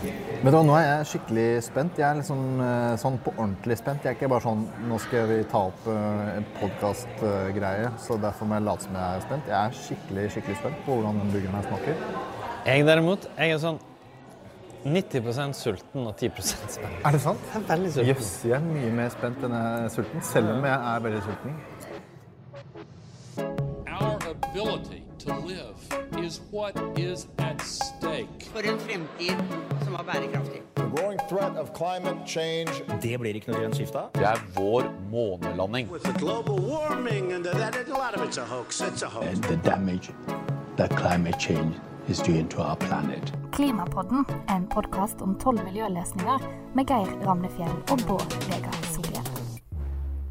Men da, nå er jeg skikkelig spent. Jeg er litt sånn, eh, sånn på ordentlig spent. Jeg er ikke bare sånn nå skal vi ta opp eh, en podkast-greie, så derfor må jeg late som jeg er spent. Jeg er skikkelig skikkelig spent på hvordan den burgeren her smaker. Jeg derimot, jeg er sånn 90% sulten og 10 spent. Er det sant? Jeg er veldig sulten. Jøss, jeg er mye mer spent enn jeg er sulten, selv om jeg er veldig sulten. Our ability to live is what is at stake. for en fremtid som er bærekraftig. The growing threat of climate change Det blir ikke noe grønt skifte av. Det er vår månelanding. With the global warming and that, a lot of it's a hoax. It's a hoax. and the damage that climate change is doing to our planet. Klimapodden en podkast om tolv miljøløsninger med Geir Ramnefjell og Bård Vegard Solhjell.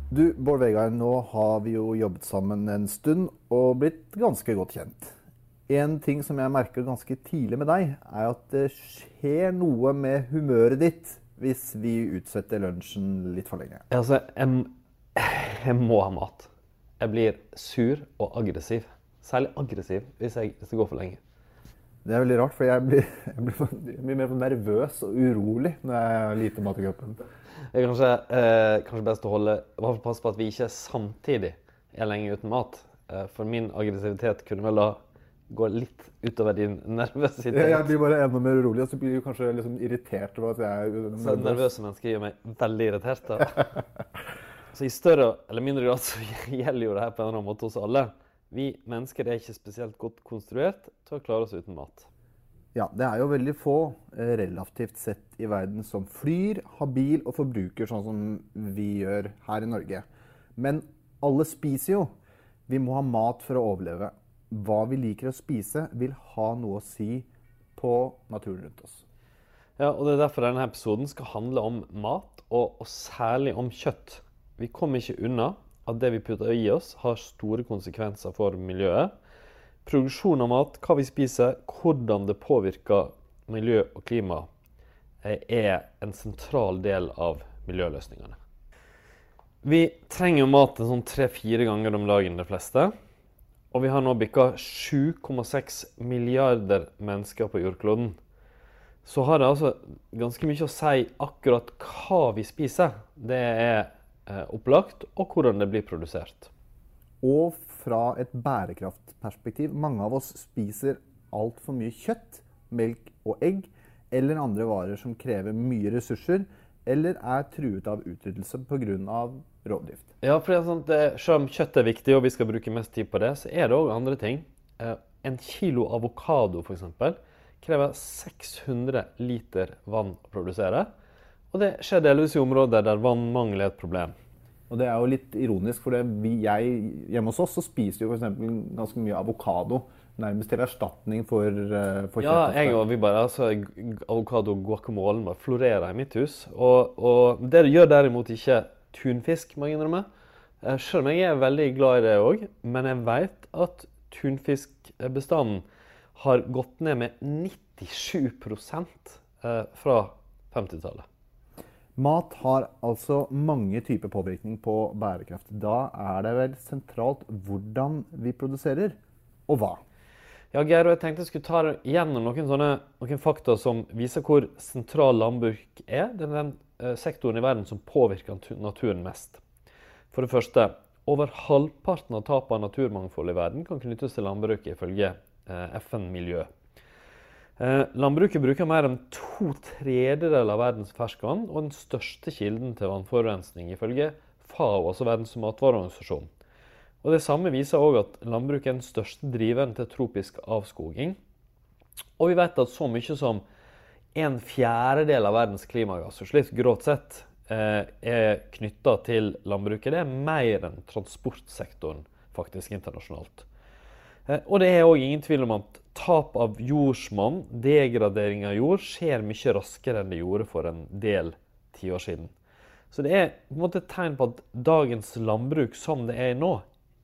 Du, Bård Vegar, nå har vi jo jobbet sammen en stund og blitt ganske godt kjent. En ting som jeg merker ganske tidlig med deg, er at det skjer noe med humøret ditt hvis vi utsetter lunsjen litt for lenge. Altså, jeg, jeg må ha mat. Jeg blir sur og aggressiv. Særlig aggressiv hvis jeg, hvis det går for lenge. Det er veldig rart, for jeg blir, jeg blir, jeg blir mer nervøs og urolig når jeg har lite mat i kroppen. Det er kanskje, eh, kanskje best å holde, passe på at vi ikke samtidig er lenge uten mat. Eh, for min aggressivitet kunne vel da gå litt utover din nervøsitet. Jeg, jeg blir bare enda mer urolig, og så blir du kanskje liksom irritert over at jeg er Så nervøse mennesker gjør meg veldig irritert. Da. Så i større eller mindre grad så gjelder jo det her på en eller annen måte hos alle. Vi mennesker er ikke spesielt godt konstruert til å klare oss uten mat. Ja, det er jo veldig få eh, relativt sett i verden som flyr, har bil og forbruker sånn som vi gjør her i Norge. Men alle spiser jo. Vi må ha mat for å overleve. Hva vi liker å spise, vil ha noe å si på naturen rundt oss. Ja, og Det er derfor denne episoden skal handle om mat, og, og særlig om kjøtt. Vi kommer ikke unna at det vi putter i oss, har store konsekvenser for miljøet. Produksjon av mat, hva vi spiser, hvordan det påvirker miljø og klima, eh, er en sentral del av miljøløsningene. Vi trenger mat en sånn tre-fire ganger om dagen, de fleste. Og vi har nå bikka 7,6 milliarder mennesker på jordkloden. Så har det altså ganske mye å si akkurat hva vi spiser. Det er eh, opplagt, og hvordan det blir produsert. Og fra et bærekraftperspektiv, mange av oss spiser altfor mye kjøtt, melk og egg, eller andre varer som krever mye ressurser, eller er truet av utryddelse pga. Rovdrift. Ja, for det er at Selv om kjøtt er viktig, og vi skal bruke mest tid på det, så er det òg andre ting. Eh, en kilo avokado f.eks. krever 600 liter vann å produsere. Og det skjer delvis i områder der vannmangel er et problem. Og det er jo litt ironisk, for det vi, jeg, hjemme hos oss så spiser vi eksempel ganske mye avokado. Nærmest til erstatning for, eh, for Ja, jeg og vi bare, altså, avokado og guacamole bare florerer i mitt hus. Og, og det gjør derimot ikke tunfisk, må jeg innrømme. Eh, Selv om jeg er veldig glad i det òg. Men jeg vet at tunfiskbestanden har gått ned med 97 eh, fra 50-tallet. Mat har altså mange typer påvirkning på bærekraft. Da er det vel sentralt hvordan vi produserer, og hva. Ja, Geir, og jeg tenkte jeg skulle ta gjennom noen, sånne, noen fakta som viser hvor sentral landbruk er. Det den eh, sektoren i verden som påvirker naturen mest. For det første, over halvparten av tapet av naturmangfold i verden kan knyttes til landbruket, ifølge eh, FN-miljø. Eh, landbruket bruker mer enn to tredjedeler av verdens ferskvann, og den største kilden til vannforurensning, ifølge FAO, altså Verdens matvareorganisasjon. Og Det samme viser òg at landbruket er den største driveren til tropisk avskoging. Og vi vet at så mye som en fjerdedel av verdens klimagassutslipp, grovt sett, eh, er knytta til landbruket. Det er mer enn transportsektoren faktisk internasjonalt. Eh, Og det er òg ingen tvil om at tap av jordsmonn, degradering av jord, skjer mye raskere enn det gjorde for en del tiår siden. Så det er på en måte et tegn på at dagens landbruk som det er nå,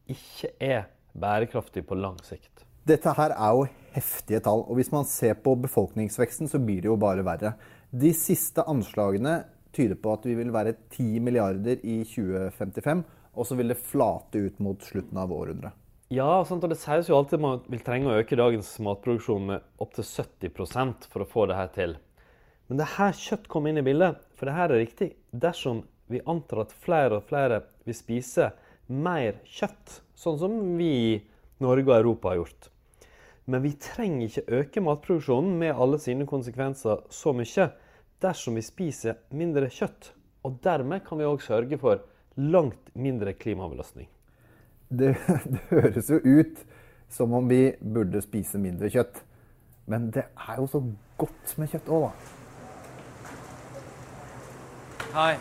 ikke er bærekraftig på lang sikt. Dette her er jo heftige tall, og hvis man ser på befolkningsveksten, så blir det jo bare verre. De siste anslagene tyder på at vi vil være 10 milliarder i 2055, og så vil det flate ut mot slutten av århundret. Ja, sant, og det sies jo alltid at man vil trenge å øke dagens matproduksjon med opptil 70% for å få det her til. Men det er her kjøtt kommer inn i bildet. For det her er riktig dersom vi antar at flere og flere vil spise mer kjøtt, sånn som vi i Norge og Europa har gjort. Men vi trenger ikke øke matproduksjonen med alle sine konsekvenser så mye dersom vi spiser mindre kjøtt. Og dermed kan vi òg sørge for langt mindre klimabelastning. Det, det høres jo ut som om vi burde spise mindre kjøtt. Men det er jo så godt med kjøtt òg, da. Hi.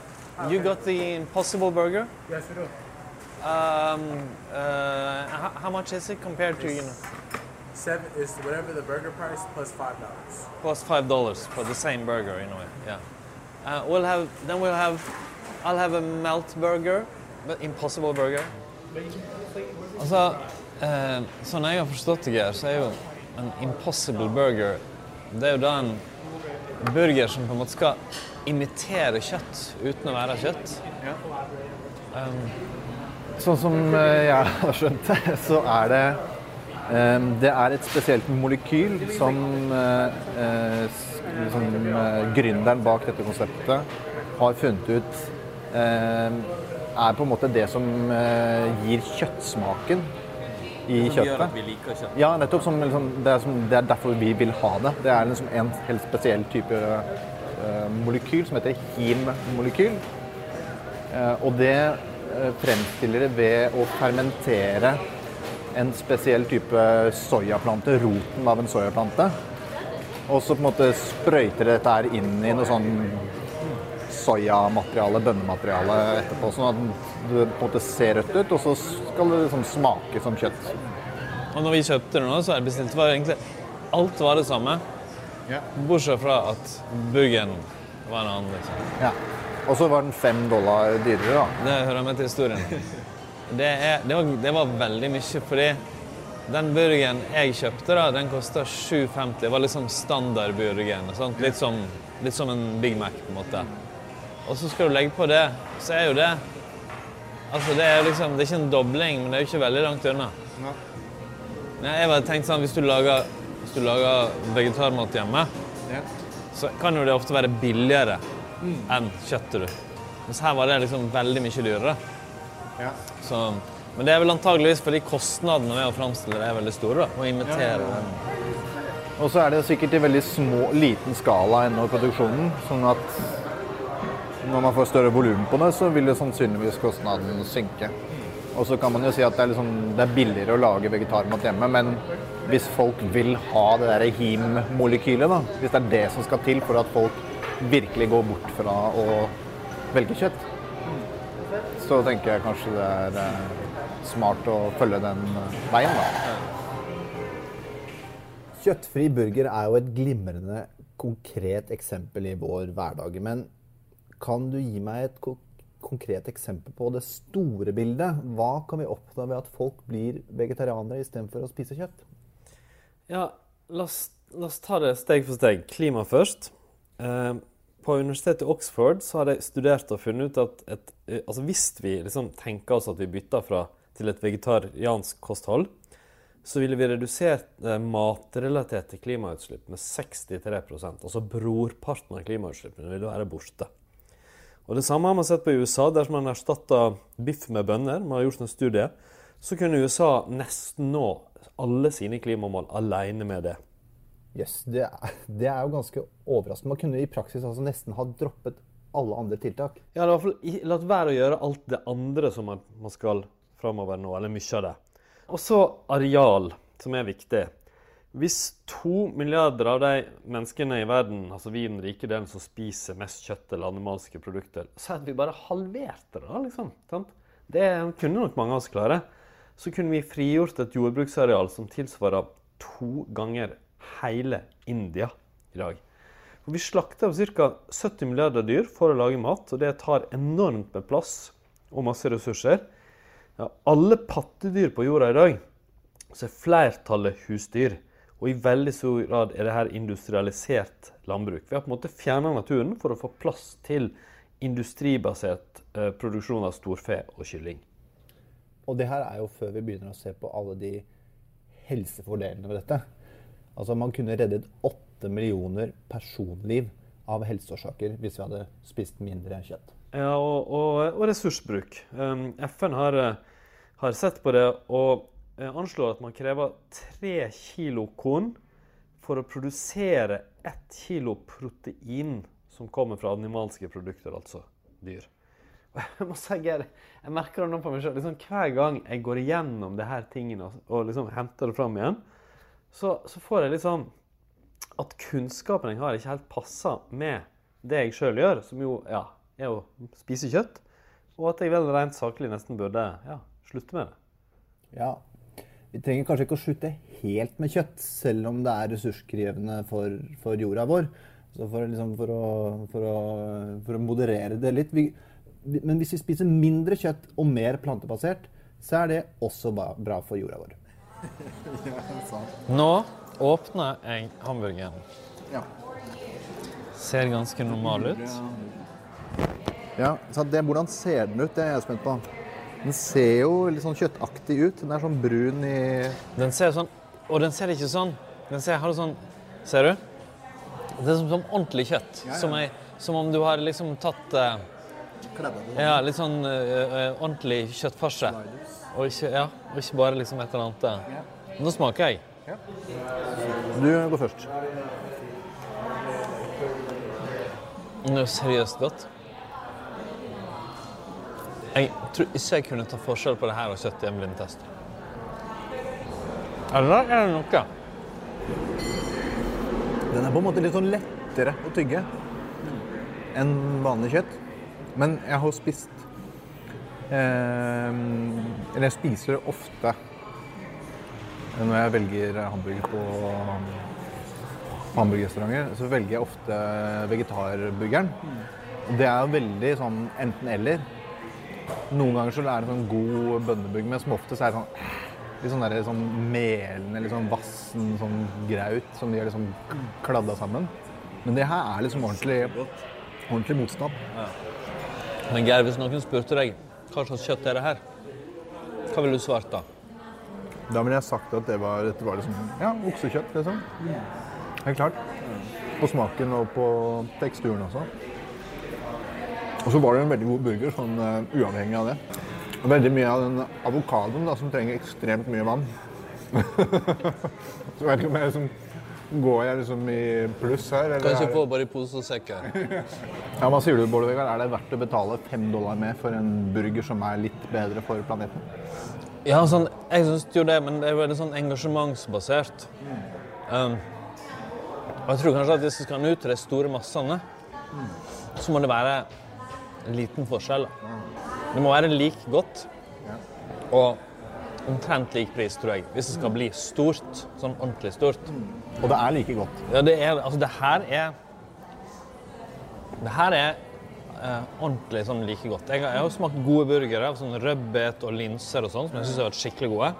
You got the Impossible Burger? Yes, we do. Um, uh, how, how much is it compared to, you know, Seven is whatever the burger price plus five dollars. plus five dollars for the same burger in a way? Yeah. Uh, we'll have then we'll have I'll have a melt burger, but Impossible Burger. Altså, eh, sånn jeg har forstått det, så er jo en Impossible Burger Det er jo da en burger som på en måte skal imitere kjøtt uten å være kjøtt. Um, Sånn som eh, jeg har skjønt det, så er det Det er et spesielt molekyl som, eh, som eh, gründeren bak dette konseptet har funnet ut eh, er på en måte det som eh, gir kjøttsmaken i kjøttet. liker kjøtt. Ja, nettopp. Som, liksom, det, er som, det er derfor vi vil ha det. Det er liksom en helt spesiell type molekyl som heter him-molekyl. Og det fremstiller det ved å fermentere en spesiell type soyaplante, roten av en soyaplante. Og så på en måte sprøyter dette her inn i noe sånn soyamateriale, bønnemateriale etterpå. Sånn at det på en måte ser rødt ut, og så skal det liksom smake som kjøtt. Og når vi kjøpte det nå, så jeg bestilt var egentlig Alt var det samme. Bortsett fra at burgeren var en annen. liksom. Ja. Og så var den fem dollar dyrere, da. Det hører med til historien. Det, er, det, var, det var veldig mye, fordi den burgeren jeg kjøpte, da, den kosta 7,50. Det var liksom standardburgeren. sant? Litt som, litt som en Big Mac, på en måte. Og så skal du legge på det, så er jo det Altså, det er liksom, det er ikke en dobling, men det er jo ikke veldig langt unna. Jeg bare tenkte sånn, Hvis du lager, hvis du lager vegetarmat hjemme, så kan jo det ofte være billigere enn kjøttet du. Mens her var det liksom veldig mye dyrere. Så, men det er vel antageligvis fordi kostnadene ved å framstille det er veldig store. da, Å imitere ja. Og så er det sikkert i veldig små, liten skala ennå i produksjonen. Sånn at når man får større volum på det, så vil det sannsynligvis kostnaden synke. Og så kan man jo si at det er, liksom, det er billigere å lage vegetarmat hjemme, men hvis folk vil ha det der him-molekylet, da, hvis det er det som skal til for at folk virkelig går bort fra å velge kjøtt, så tenker jeg kanskje det er eh, smart å følge den eh, veien, da. Kjøttfri burger er jo et glimrende konkret eksempel i vår hverdag. Men kan du gi meg et ko konkret eksempel på det store bildet? Hva kan vi oppnå ved at folk blir vegetarianere istedenfor å spise kjøtt? Ja, la oss, la oss ta det steg for steg. Klima først. Eh, på universitetet i Oxford så har de studert og funnet ut at et, eh, altså hvis vi liksom tenker oss at vi bytter fra, til et vegetariansk kosthold, så ville vi redusert eh, matrelaterte klimautslipp med 63% Altså brorparten av klimautslippene ville være borte. Og Det samme har man sett på i USA, der man erstatta biff med bønner. Man har gjort en studie. Så kunne USA nesten nå alle sine klimamål alene med det. Yes, det, det er jo ganske overraskende. Man kunne i praksis altså nesten ha droppet alle andre tiltak. Ja, det er i hvert fall latt være å gjøre alt det andre som man, man skal framover nå, eller mye av det. Og så areal, som er viktig. Hvis to milliarder av de menneskene i verden, altså vi i den rike delen som spiser mest kjøtt eller animalske produkter, så hadde vi bare halvert det, da, liksom. Sant? Det kunne nok mange av oss klare. Så kunne vi frigjort et jordbruksareal som tilsvarer to ganger hele India i dag. For vi slakter ca. 70 milliarder dyr for å lage mat, og det tar enormt med plass og masse ressurser. Ja, alle pattedyr på jorda i dag, så er flertallet husdyr. Og i veldig stor grad er det her industrialisert landbruk. Vi har på en måte fjerna naturen for å få plass til industribasert eh, produksjon av storfe og kylling. Og det her er jo før vi begynner å se på alle de helsefordelene ved dette. Altså Man kunne reddet åtte millioner personliv av helseårsaker hvis vi hadde spist mindre kjøtt. Ja, og, og, og ressursbruk. FN har, eh, har, sett på det og uh, anslår at man krever tre kilo korn for å produsere ett kilo protein som kommer fra animalske produkter, altså dyr. Jeg må si, jeg, jeg merker det nå på meg selv. Liksom, hver gang jeg går igjennom her tingene og liksom henter det fram igjen, så, så, får jeg litt sånn At kunnskapen jeg har, ikke helt passer med det jeg sjøl gjør, som jo ja, er å spise kjøtt. Og at jeg vel rent saklig nesten burde ja, slutte med det. Ja. Vi trenger kanskje ikke å slutte helt med kjøtt, selv om det er ressurskrevende for, for jorda vår. Så for, liksom, for, å, for, å, for, å, moderere det litt. Vi, men hvis vi spiser mindre kjøtt og mer plantebasert, så er det også bra for jorda vår. Nå åpner jeg hamburgeren. Ja. Ser ganske normal ut. Ja, så det, Hvordan ser den ut? Det er jeg spent på. Den ser jo litt sånn kjøttaktig ut. Den er sånn brun i Den ser sånn Og den ser ikke sånn Den ser, har sånn Ser du? Det er som, som ordentlig kjøtt. Ja, ja. Som, er, som, om du har liksom tatt uh, Ja, litt sånn uh, ordentlig kjøttfarse. Og ikke, ja, og ikke bare liksom et eller annet. Nå smaker jeg. Ja. Du går først. Det er seriøst godt. Jeg tror ikke jeg kunne ta forskjell på det her og kjøtt i en blindtest. Eller er det noe? Den er på en måte litt sånn lettere å tygge enn vanlig kjøtt. Men jeg har spist Eller jeg spiser ofte når jeg velger hamburger på hamburgerrestauranter, så velger jeg ofte vegetarburgeren. Det er veldig sånn enten-eller. Noen ganger så er det sånn god bønneburger, men som oftest er det sånn litt sånn, sånn melende, litt sånn vassen sånn graut som de har liksom kladda sammen. Men det her er liksom ordentlig, ordentlig motstand. Ja. Men Geir, hvis noen spurte deg hva slags kjøtt er det her, hva ville du svart da? Da ville jeg sagt at det var, det var liksom, ja, oksekjøtt, liksom. Helt klart. På smaken og på teksturen også. Og så var det en veldig god burger, sånn uh, uavhengig av det. Og veldig mye av den avokadoen som trenger ekstremt mye vann. så jeg vet ikke om jeg liksom Går jeg liksom i pluss her? Eller Kanskje få bare i pose og sekk her. ja, hva sier du, Bård Vegar? Er det verdt å betale fem dollar med for en burger som er litt bedre for planeten? Ja, sånn, jeg syns jo det, men det er veldig sånn engasjementsbasert. Um, og jeg tror kanskje at hvis vi skal ut til de store massene, så må det være en liten forskjell. Det må være like godt og omtrent lik pris, tror jeg, hvis det skal bli stort. Sånn ordentlig stort. Og det er like godt? Ja, det er Altså, det her er Det her er eh, ordentlig sånn like godt. Jeg, jeg har smakt gode burgere av sånn rødbet og linser og sånn, som jeg syns har vært skikkelig gode.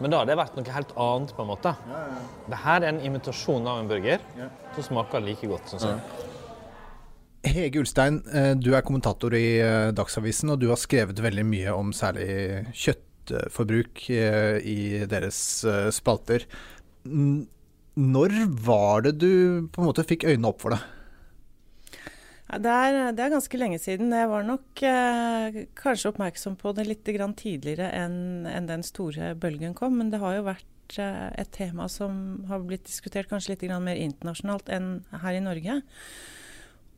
Men da har det vært noe helt annet, på en måte. Ja, ja. Det her er en imitasjon av en burger ja. som smaker like godt, syns jeg. Hege Ulstein, eh, du er kommentator i eh, Dagsavisen, og du har skrevet veldig mye om særlig kjøttforbruk eh, i deres spalter. Når var det du på en måte fikk øynene opp for det? Det, er, det, er, ganske lenge siden. Jeg var nok eh, kanskje oppmerksom på det litt tidligere enn en den store bølgen kom. Men det har jo vært eh, et tema som har blitt diskutert kanskje litt mer internasjonalt enn her i Norge.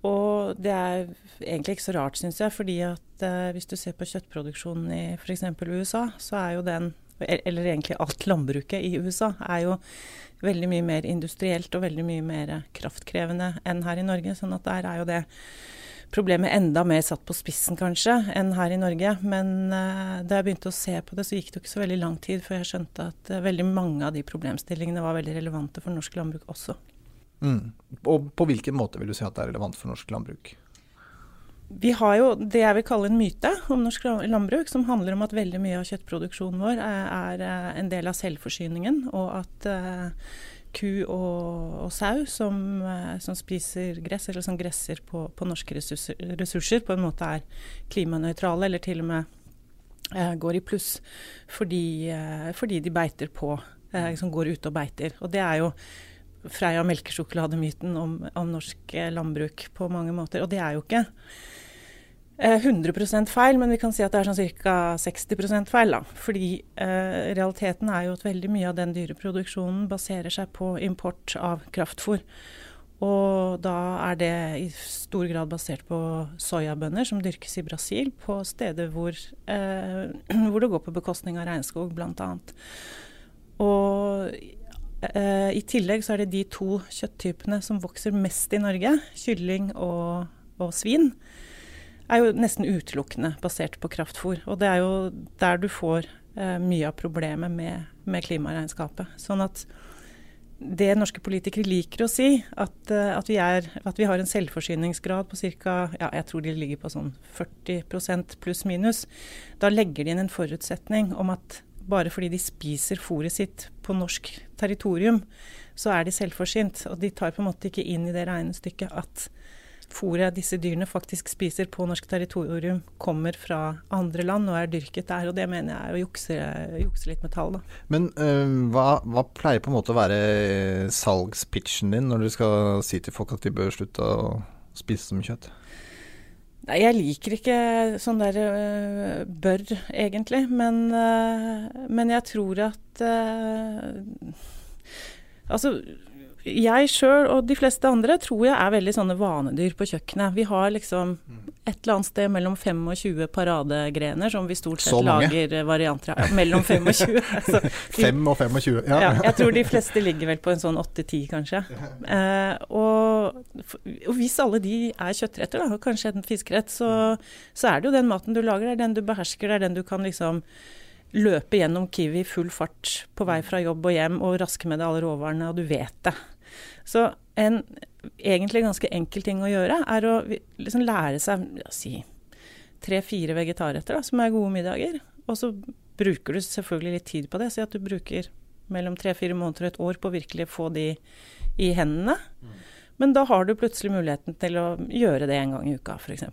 Og det er egentlig ikke så rart, syns jeg. fordi at eh, hvis du ser på kjøttproduksjonen i f.eks. USA, så er jo den Eller egentlig alt landbruket i USA er jo veldig mye mer industrielt og veldig mye mer kraftkrevende enn her i Norge. Sånn at der er jo det problemet enda mer satt på spissen, kanskje, enn her i Norge. Men eh, da jeg begynte å se på det, så gikk det jo ikke så veldig lang tid før jeg skjønte at eh, veldig mange av de problemstillingene var veldig relevante for norsk landbruk også. Mm. Og på hvilken måte vil du si at det er relevant for norsk landbruk? Vi har jo det jeg vil kalle en myte om norsk landbruk, som handler om at veldig mye av kjøttproduksjonen vår er, er en del av selvforsyningen, og at uh, ku og, og sau som, uh, som, spiser gress, eller som gresser på, på norske ressurser, ressurser, på en måte er klimanøytrale, eller til og med går i pluss fordi, fordi, de beiter på, som går ute og beiter. Og det er jo Freia melkesjokolademyten om, om norsk eh, landbruk på mange måter. Og det er jo ikke 100% feil, men vi kan si at det er sånn ca. 60 feil. Da. Fordi eh, realiteten er jo at veldig mye av den dyreproduksjonen baserer seg på import av kraftfôr. Og da er det i stor grad basert på soyabønner som dyrkes i Brasil, på steder hvor, eh, hvor det går på bekostning av regnskog, bl.a. Og eh, i tillegg så er det de to kjøtttypene som vokser mest i Norge, kylling og, og svin, er jo nesten utelukkende basert på kraftfôr. Og det er jo der du får eh, mye av problemet med, med klimaregnskapet. Sånn at det norske politikere liker å si, at, uh, at, vi, er, at vi, har en selvforsyningsgrad på ca. Ja, jeg tror de ligger på sånn 40% pluss minus. Da legger de inn en forutsetning om at bare fordi de spiser fôret sitt på norsk territorium, så er de selvforsynt. Og de tar på en måte ikke inn i det regnestykket at fôret disse dyrene faktisk spiser på norsk territorium, kommer fra andre land og er dyrket der. Og det mener jeg er å jukse, jukse litt med tall. Da. Men øh, hva, hva, pleier på en måte å være salgspitchen din når du skal si til folk at de bør slutte å spise mye kjøtt? Nei, jeg liker ikke sånn der uh, bør, egentlig. Men, uh, men jeg tror at uh, Altså jeg sjøl og de fleste andre tror jeg er veldig sånne vanedyr på kjøkkenet. Vi har liksom et eller annet sted mellom 25 paradegrener som vi stort sett lager varianter av. Mellom 25. altså, 5 og 25, ja. ja. Jeg tror de fleste ligger vel på en sånn 8-10, kanskje. Eh, og, og, hvis alle de er kjøttretter, da, og kanskje en fiskerett, så, så er det jo den maten du lager, det er den du behersker, det er den du kan liksom løpe gjennom Kiwi i full fart på vei fra jobb og hjem og raske med deg alle råvarene, og du vet det. Så en egentlig ganske enkel ting å gjøre, er å liksom lære seg si tre-fire vegetarretter da, som er gode middager. Og så bruker du selvfølgelig litt tid på det. Si at du bruker mellom tre-fire måneder og et år på å virkelig få de i hendene. Men da har du plutselig muligheten til å gjøre det en gang i uka, f.eks.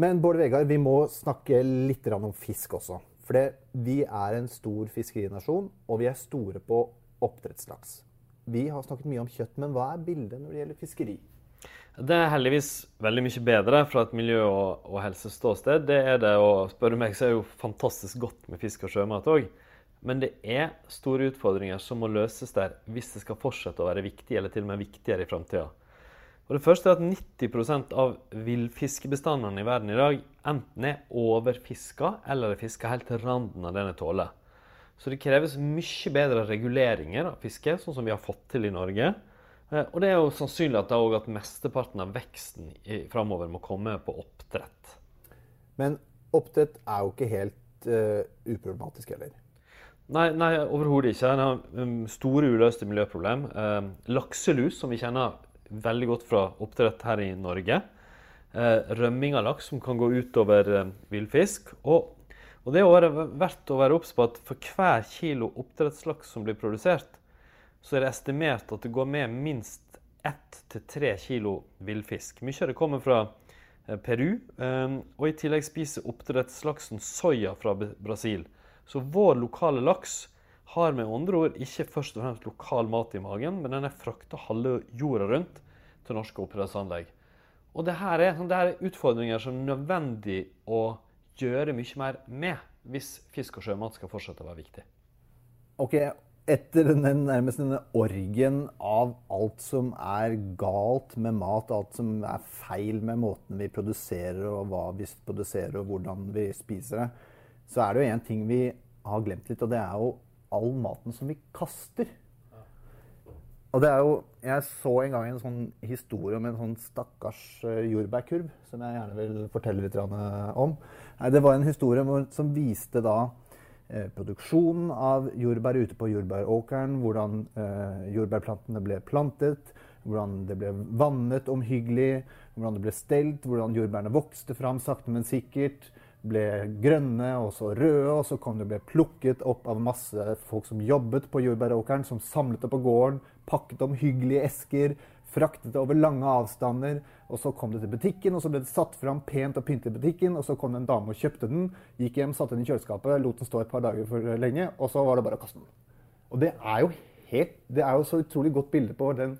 Men Bård Vegard, vi må snakke litt om fisk også. For vi er en stor fiskerinasjon, og vi er store på oppdrettslaks. Vi har snakket mye om kjøtt, men hva er bildet når det gjelder fiskeri? Det er heldigvis veldig mye bedre fra et miljø- og, og helseståsted. Det er det, og spør du meg, så er det jo fantastisk godt med fisk og sjømat òg. Men det er store utfordringer som må løses der hvis det skal fortsette å være viktig, eller til og med viktigere i framtida. Det første er at 90% av villfiskebestandene i verden i dag enten er overfiska eller er fiska helt til randen av det den tåler. Så det kreves mye bedre reguleringer av fiske, sånn som vi har fått til i Norge. Eh, og det er jo sannsynlig at, at mesteparten av veksten framover må komme på oppdrett. Men oppdrett er jo ikke helt uh, uproblematisk heller? Nei, nei overhodet ikke. Det har um, store uløste miljøproblem. Uh, lakselus, som vi kjenner veldig godt fra oppdrett her i Norge. Eh, rømming av laks som kan gå utover eh, villfisk. Og, og, det er verdt å være obs på at for hver kilo oppdrettslaks som blir produsert, så er det estimert at det går med minst ett til tre kilo villfisk. Mye av det kommer fra eh, Peru, eh, og i tillegg spiser oppdrettslaksen soya fra Brasil. Så vår lokale laks har med andre ord ikke først og fremst lokal mat i magen, men den er frakta halve jorda rundt til norske oppdrettsanlegg. Og det her, er, det her er utfordringer som er nødvendig å gjøre mye mer med hvis fisk og sjømat skal fortsette å være viktig. Ok, Etter den, nærmest denne orgen av alt som er galt med mat, alt som er feil med måten vi produserer og hva vi produserer og hvordan vi spiser det, så er det jo én ting vi har glemt litt, og det er jo all maten som vi kaster. Og det er jo, Jeg så en gang en sånn historie om en sånn stakkars eh, jordbærkurv, som jeg gjerne vil fortelle litt eh, om. Det var en historie som viste da eh, produksjonen av jordbær ute på jordbæråkeren. Hvordan jordbærplantene ble plantet, hvordan det ble vannet omhyggelig, hvordan det ble stelt, hvordan jordbærene vokste fram sakte, men sikkert ble grønne og så røde, og så kom det ble plukket opp av masse folk som jobbet på jordbæråkeren, som samlet det på gården, pakket om hyggelige esker, fraktet det over lange avstander. Og så kom det til butikken, og så ble det satt fram pent og pyntet i butikken. Og så kom det en dame og kjøpte den, gikk hjem, satte den i kjøleskapet, lot den stå et par dager for lenge, og så var det bare å kaste den. Og det er jo helt, det er jo så utrolig godt bilde på den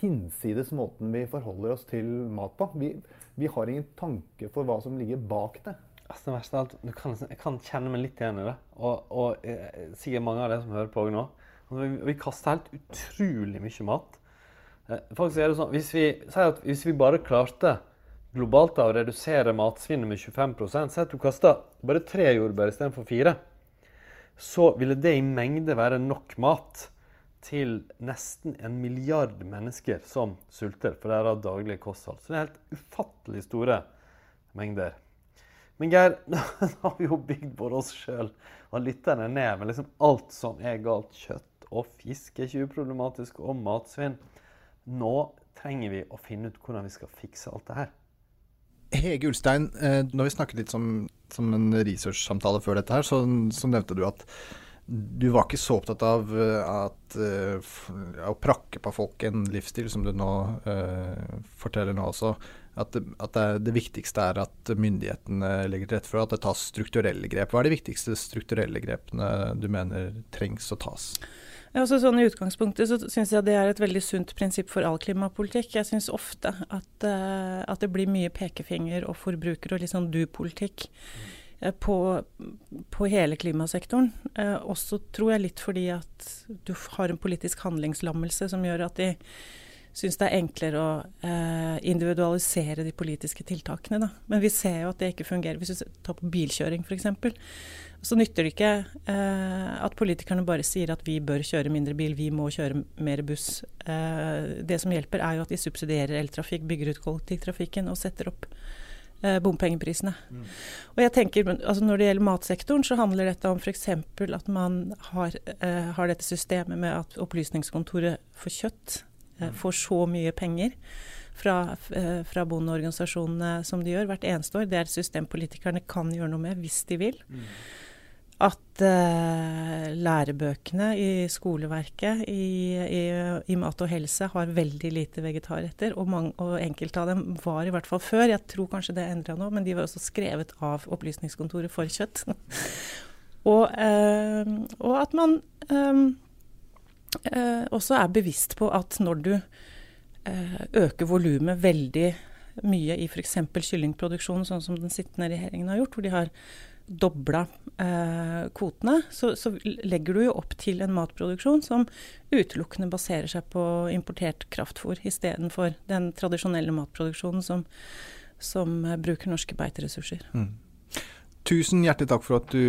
hinsides måten vi forholder oss til mat på. Vi, vi har ingen tanke for hva som ligger bak det. Altså, det verste av alt, kan, jeg kan kjenne meg litt igjen i det. Og, og eh, sikkert mange av dere som hører på nå. Vi, kaster helt utrolig mye mat. Eh, faktisk er det sånn, hvis vi, sier at hvis vi bare klarte globalt da, å redusere matsvinnet med 25% Si at du kaster bare tre jordbær istedenfor fire. Så ville det i mengde være nok mat til nesten en milliard mennesker som sulter for deres daglige kosthold. Så det er helt ufattelig store mengder. Men Geir, nå har vi jo bygd både oss sjøl og lytterne ned med liksom alt som er galt. Kjøtt og fisk er ikke uproblematisk, og matsvinn. Nå trenger vi å finne ut hvordan vi skal fikse alt det her. Hege Ulstein, eh, når vi snakket litt som, som en researchsamtale før dette her, så, så, nevnte du at du var ikke så opptatt av eh, at, uh, å prakke på folk en livsstil, som du nå uh, forteller nå også. At, at det, det, viktigste er at myndighetene legger til rette for at det tas strukturelle grep. Hva er de viktigste strukturelle grepene du mener trengs å tas? Ja, altså sånn I utgangspunktet så syns jeg det er et veldig sunt prinsipp for all klimapolitikk. Jeg syns ofte at, uh, at, det blir mye pekefinger og forbruker og litt sånn du-politikk uh, på, på, hele klimasektoren. Uh, også tror jeg litt fordi at du har en politisk handlingslammelse som gjør at de syns det er enklere å individualisere de politiske tiltakene. Da. Men vi ser jo at det ikke fungerer. Hvis du tar på bilkjøring f.eks så nytter det ikke eh, at politikerne bare sier at vi bør kjøre mindre bil, vi må kjøre mer buss. Eh, det som hjelper, er jo at de subsidierer eltrafikk, bygger ut kollektivtrafikken og setter opp eh, bompengeprisene. Mm. Og jeg tenker, altså Når det gjelder matsektoren, så handler dette om f.eks. at man har, eh, har, dette systemet med at Opplysningskontoret for kjøtt eh, mm. får så mye penger. Fra, eh, fra bondeorganisasjonene som de gjør hvert eneste år. Det er et system politikerne kan gjøre noe med hvis de vil. Mm at uh, lærebøkene i skoleverket i, i, i, mat og helse har veldig lite vegetarretter. Og, mange, og, enkelte av dem var i hvert fall før. Jeg tror kanskje det er endra nå, men de var også skrevet av Opplysningskontoret for kjøtt. og, uh, og, at man um, uh, også er bevisst på at når du øker volumet veldig mye i f.eks. kyllingproduksjonen, sånn som den sittende regjeringen har gjort, hvor de har dobla eh, kvotene, så, så, legger du jo opp til en matproduksjon som utelukkende baserer seg på importert kraftfôr, istedenfor den tradisjonelle matproduksjonen som, som eh, bruker norske beiteressurser. Mm. Tusen hjertelig takk for at du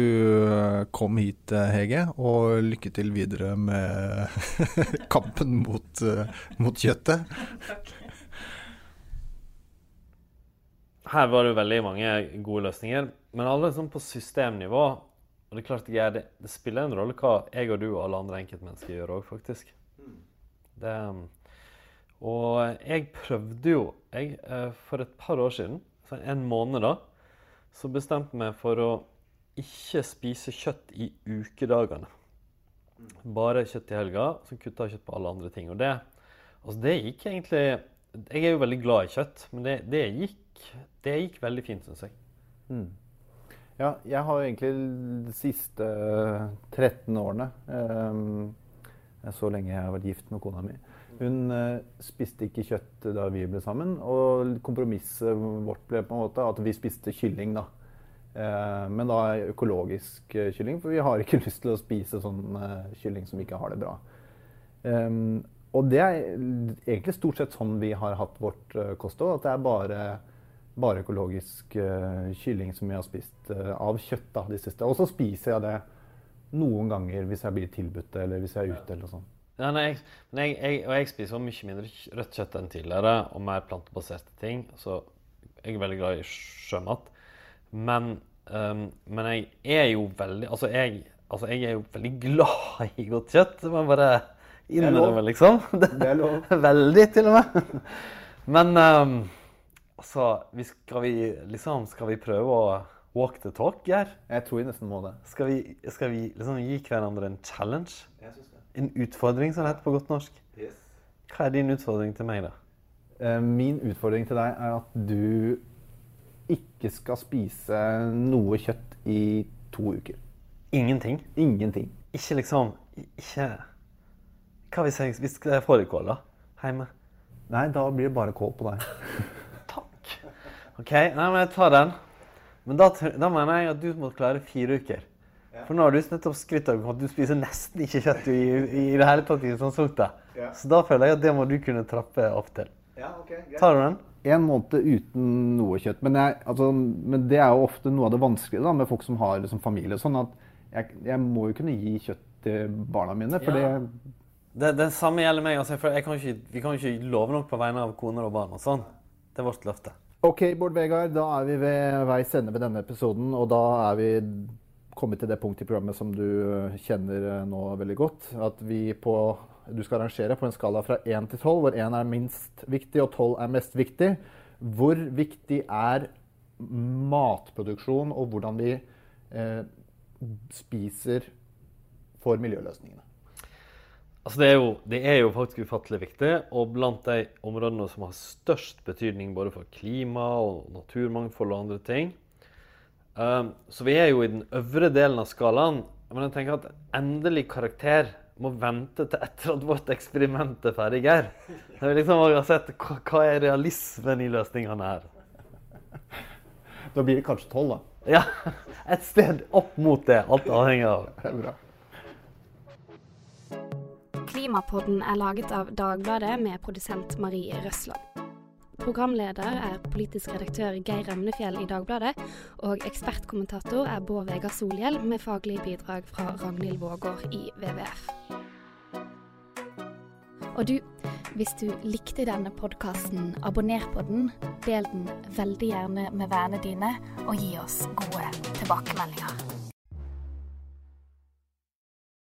eh, kom hit, eh, Hege, og lykke til videre med kampen mot, mot kjøttet. Takk. Her var det veldig mange gode løsninger. Men alle sånn på systemnivå og Det er klart jeg, det, det spiller en rolle hva jeg og du og alle andre enkeltmennesker gjør òg, faktisk. Det, og jeg prøvde jo jeg, eh, For et par år siden, en måned da, så bestemte jeg meg for å ikke spise kjøtt i ukedagene. Bare kjøtt i helga, så kutta jeg kjøtt på alle andre ting. Og det, altså det gikk egentlig Jeg er jo veldig glad i kjøtt, men det, det gikk, det gikk veldig fint, syns jeg. Mm. Ja, jeg har egentlig de siste 13 årene um, Så lenge jeg har vært gift med kona mi. Hun uh, spiste ikke kjøtt da vi ble sammen, og kompromisset vårt ble på en måte at vi spiste kylling. da. Men da økologisk kylling, for vi har ikke lyst til å spise sånn kylling som ikke har det bra. Um, og det er egentlig stort sett sånn vi har hatt vårt kosthold. At det er bare bare økologisk uh, kylling som jeg har spist uh, av kjøtt da, de siste. Og så spiser jeg det noen ganger hvis jeg blir tilbudt det, eller hvis jeg er ute. eller sånn. Ja, nei, jeg, jeg, jeg, og jeg spiser mye mindre rødt kjøtt enn tidligere, og mer plantebaserte ting. Så jeg er veldig glad i sjømat. Men, um, men jeg er jo veldig altså jeg, altså jeg, er jo veldig glad i godt kjøtt. Det må jeg bare innrømme, liksom. Det, det er lov. veldig, til og med. Men um, Altså, vi skal, vi, liksom, skal vi prøve å walk the talk, her? Jeg tror vi nesten må det. Skal vi, skal vi liksom gi hverandre en challenge? Jeg synes det. En utfordring, som det heter på godt norsk. Yes. Hva er din utfordring til meg, da? Eh, min utfordring til deg er at du ikke skal spise noe kjøtt i to uker. Ingenting? Ingenting. Ikke liksom Ikke Hva hvis jeg, hvis jeg får i kål, da? Hjemme? Nei, da blir det bare kål på deg. OK, nei, men jeg tar den. Men da, da mener jeg at du må klare fire uker. For nå har du nettopp skrytt av at du spiser nesten ikke kjøtt i, i, i det hele tatt i utgangspunktet. Ja. Så da føler jeg at det må du kunne trappe opp til. Tar du den? En måned uten noe kjøtt. Men, jeg, altså, men det er jo ofte noe av det vanskelige da, med folk som har liksom, familie. Sånn at jeg, jeg må jo kunne gi kjøtt til barna mine. For Ja. det, Det, det samme gjelder meg. Altså, for jeg kan ikke, vi kan ikke love noe på vegne av koner og barn. og sånn. Det er vårt løfte. OK, Bård Vegard, da er vi ved veis ende ved denne episoden. Og da er vi kommet til det punktet i programmet som du eh, kjenner eh, nå veldig godt. At vi på du skal arrangere på en skala fra 1 til 12, hvor 1 er minst viktig og 12 er mest viktig. Hvor viktig er matproduksjon og hvordan vi eh, spiser for miljøløsningene? Altså det, er jo, det er jo faktisk ufattelig viktig, og blant de områdene som har størst betydning både for klima og naturmangfold og andre ting. Um, så vi er jo i den øvre delen av skalaen, men jeg tenker at endelig karakter må vente til etter at vårt eksperiment er ferdig, her. Jeg vil liksom har sett hva, hva er realismen i løsningene her. Da blir det kanskje 12, da. Ja, et sted opp mot det. Alt avhenger av. Det er bra. Klimapodden er laget av Dagbladet med produsent Marie Røsland. Programleder er politisk redaktør Geir Emnefjell i Dagbladet, og ekspertkommentator er Bård Vegar Solhjell med faglig bidrag fra Ragnhild Vågård i WWF. Og du, hvis du likte denne podkasten, abonner på den, del den veldig gjerne med vennene dine, og gi oss gode tilbakemeldinger.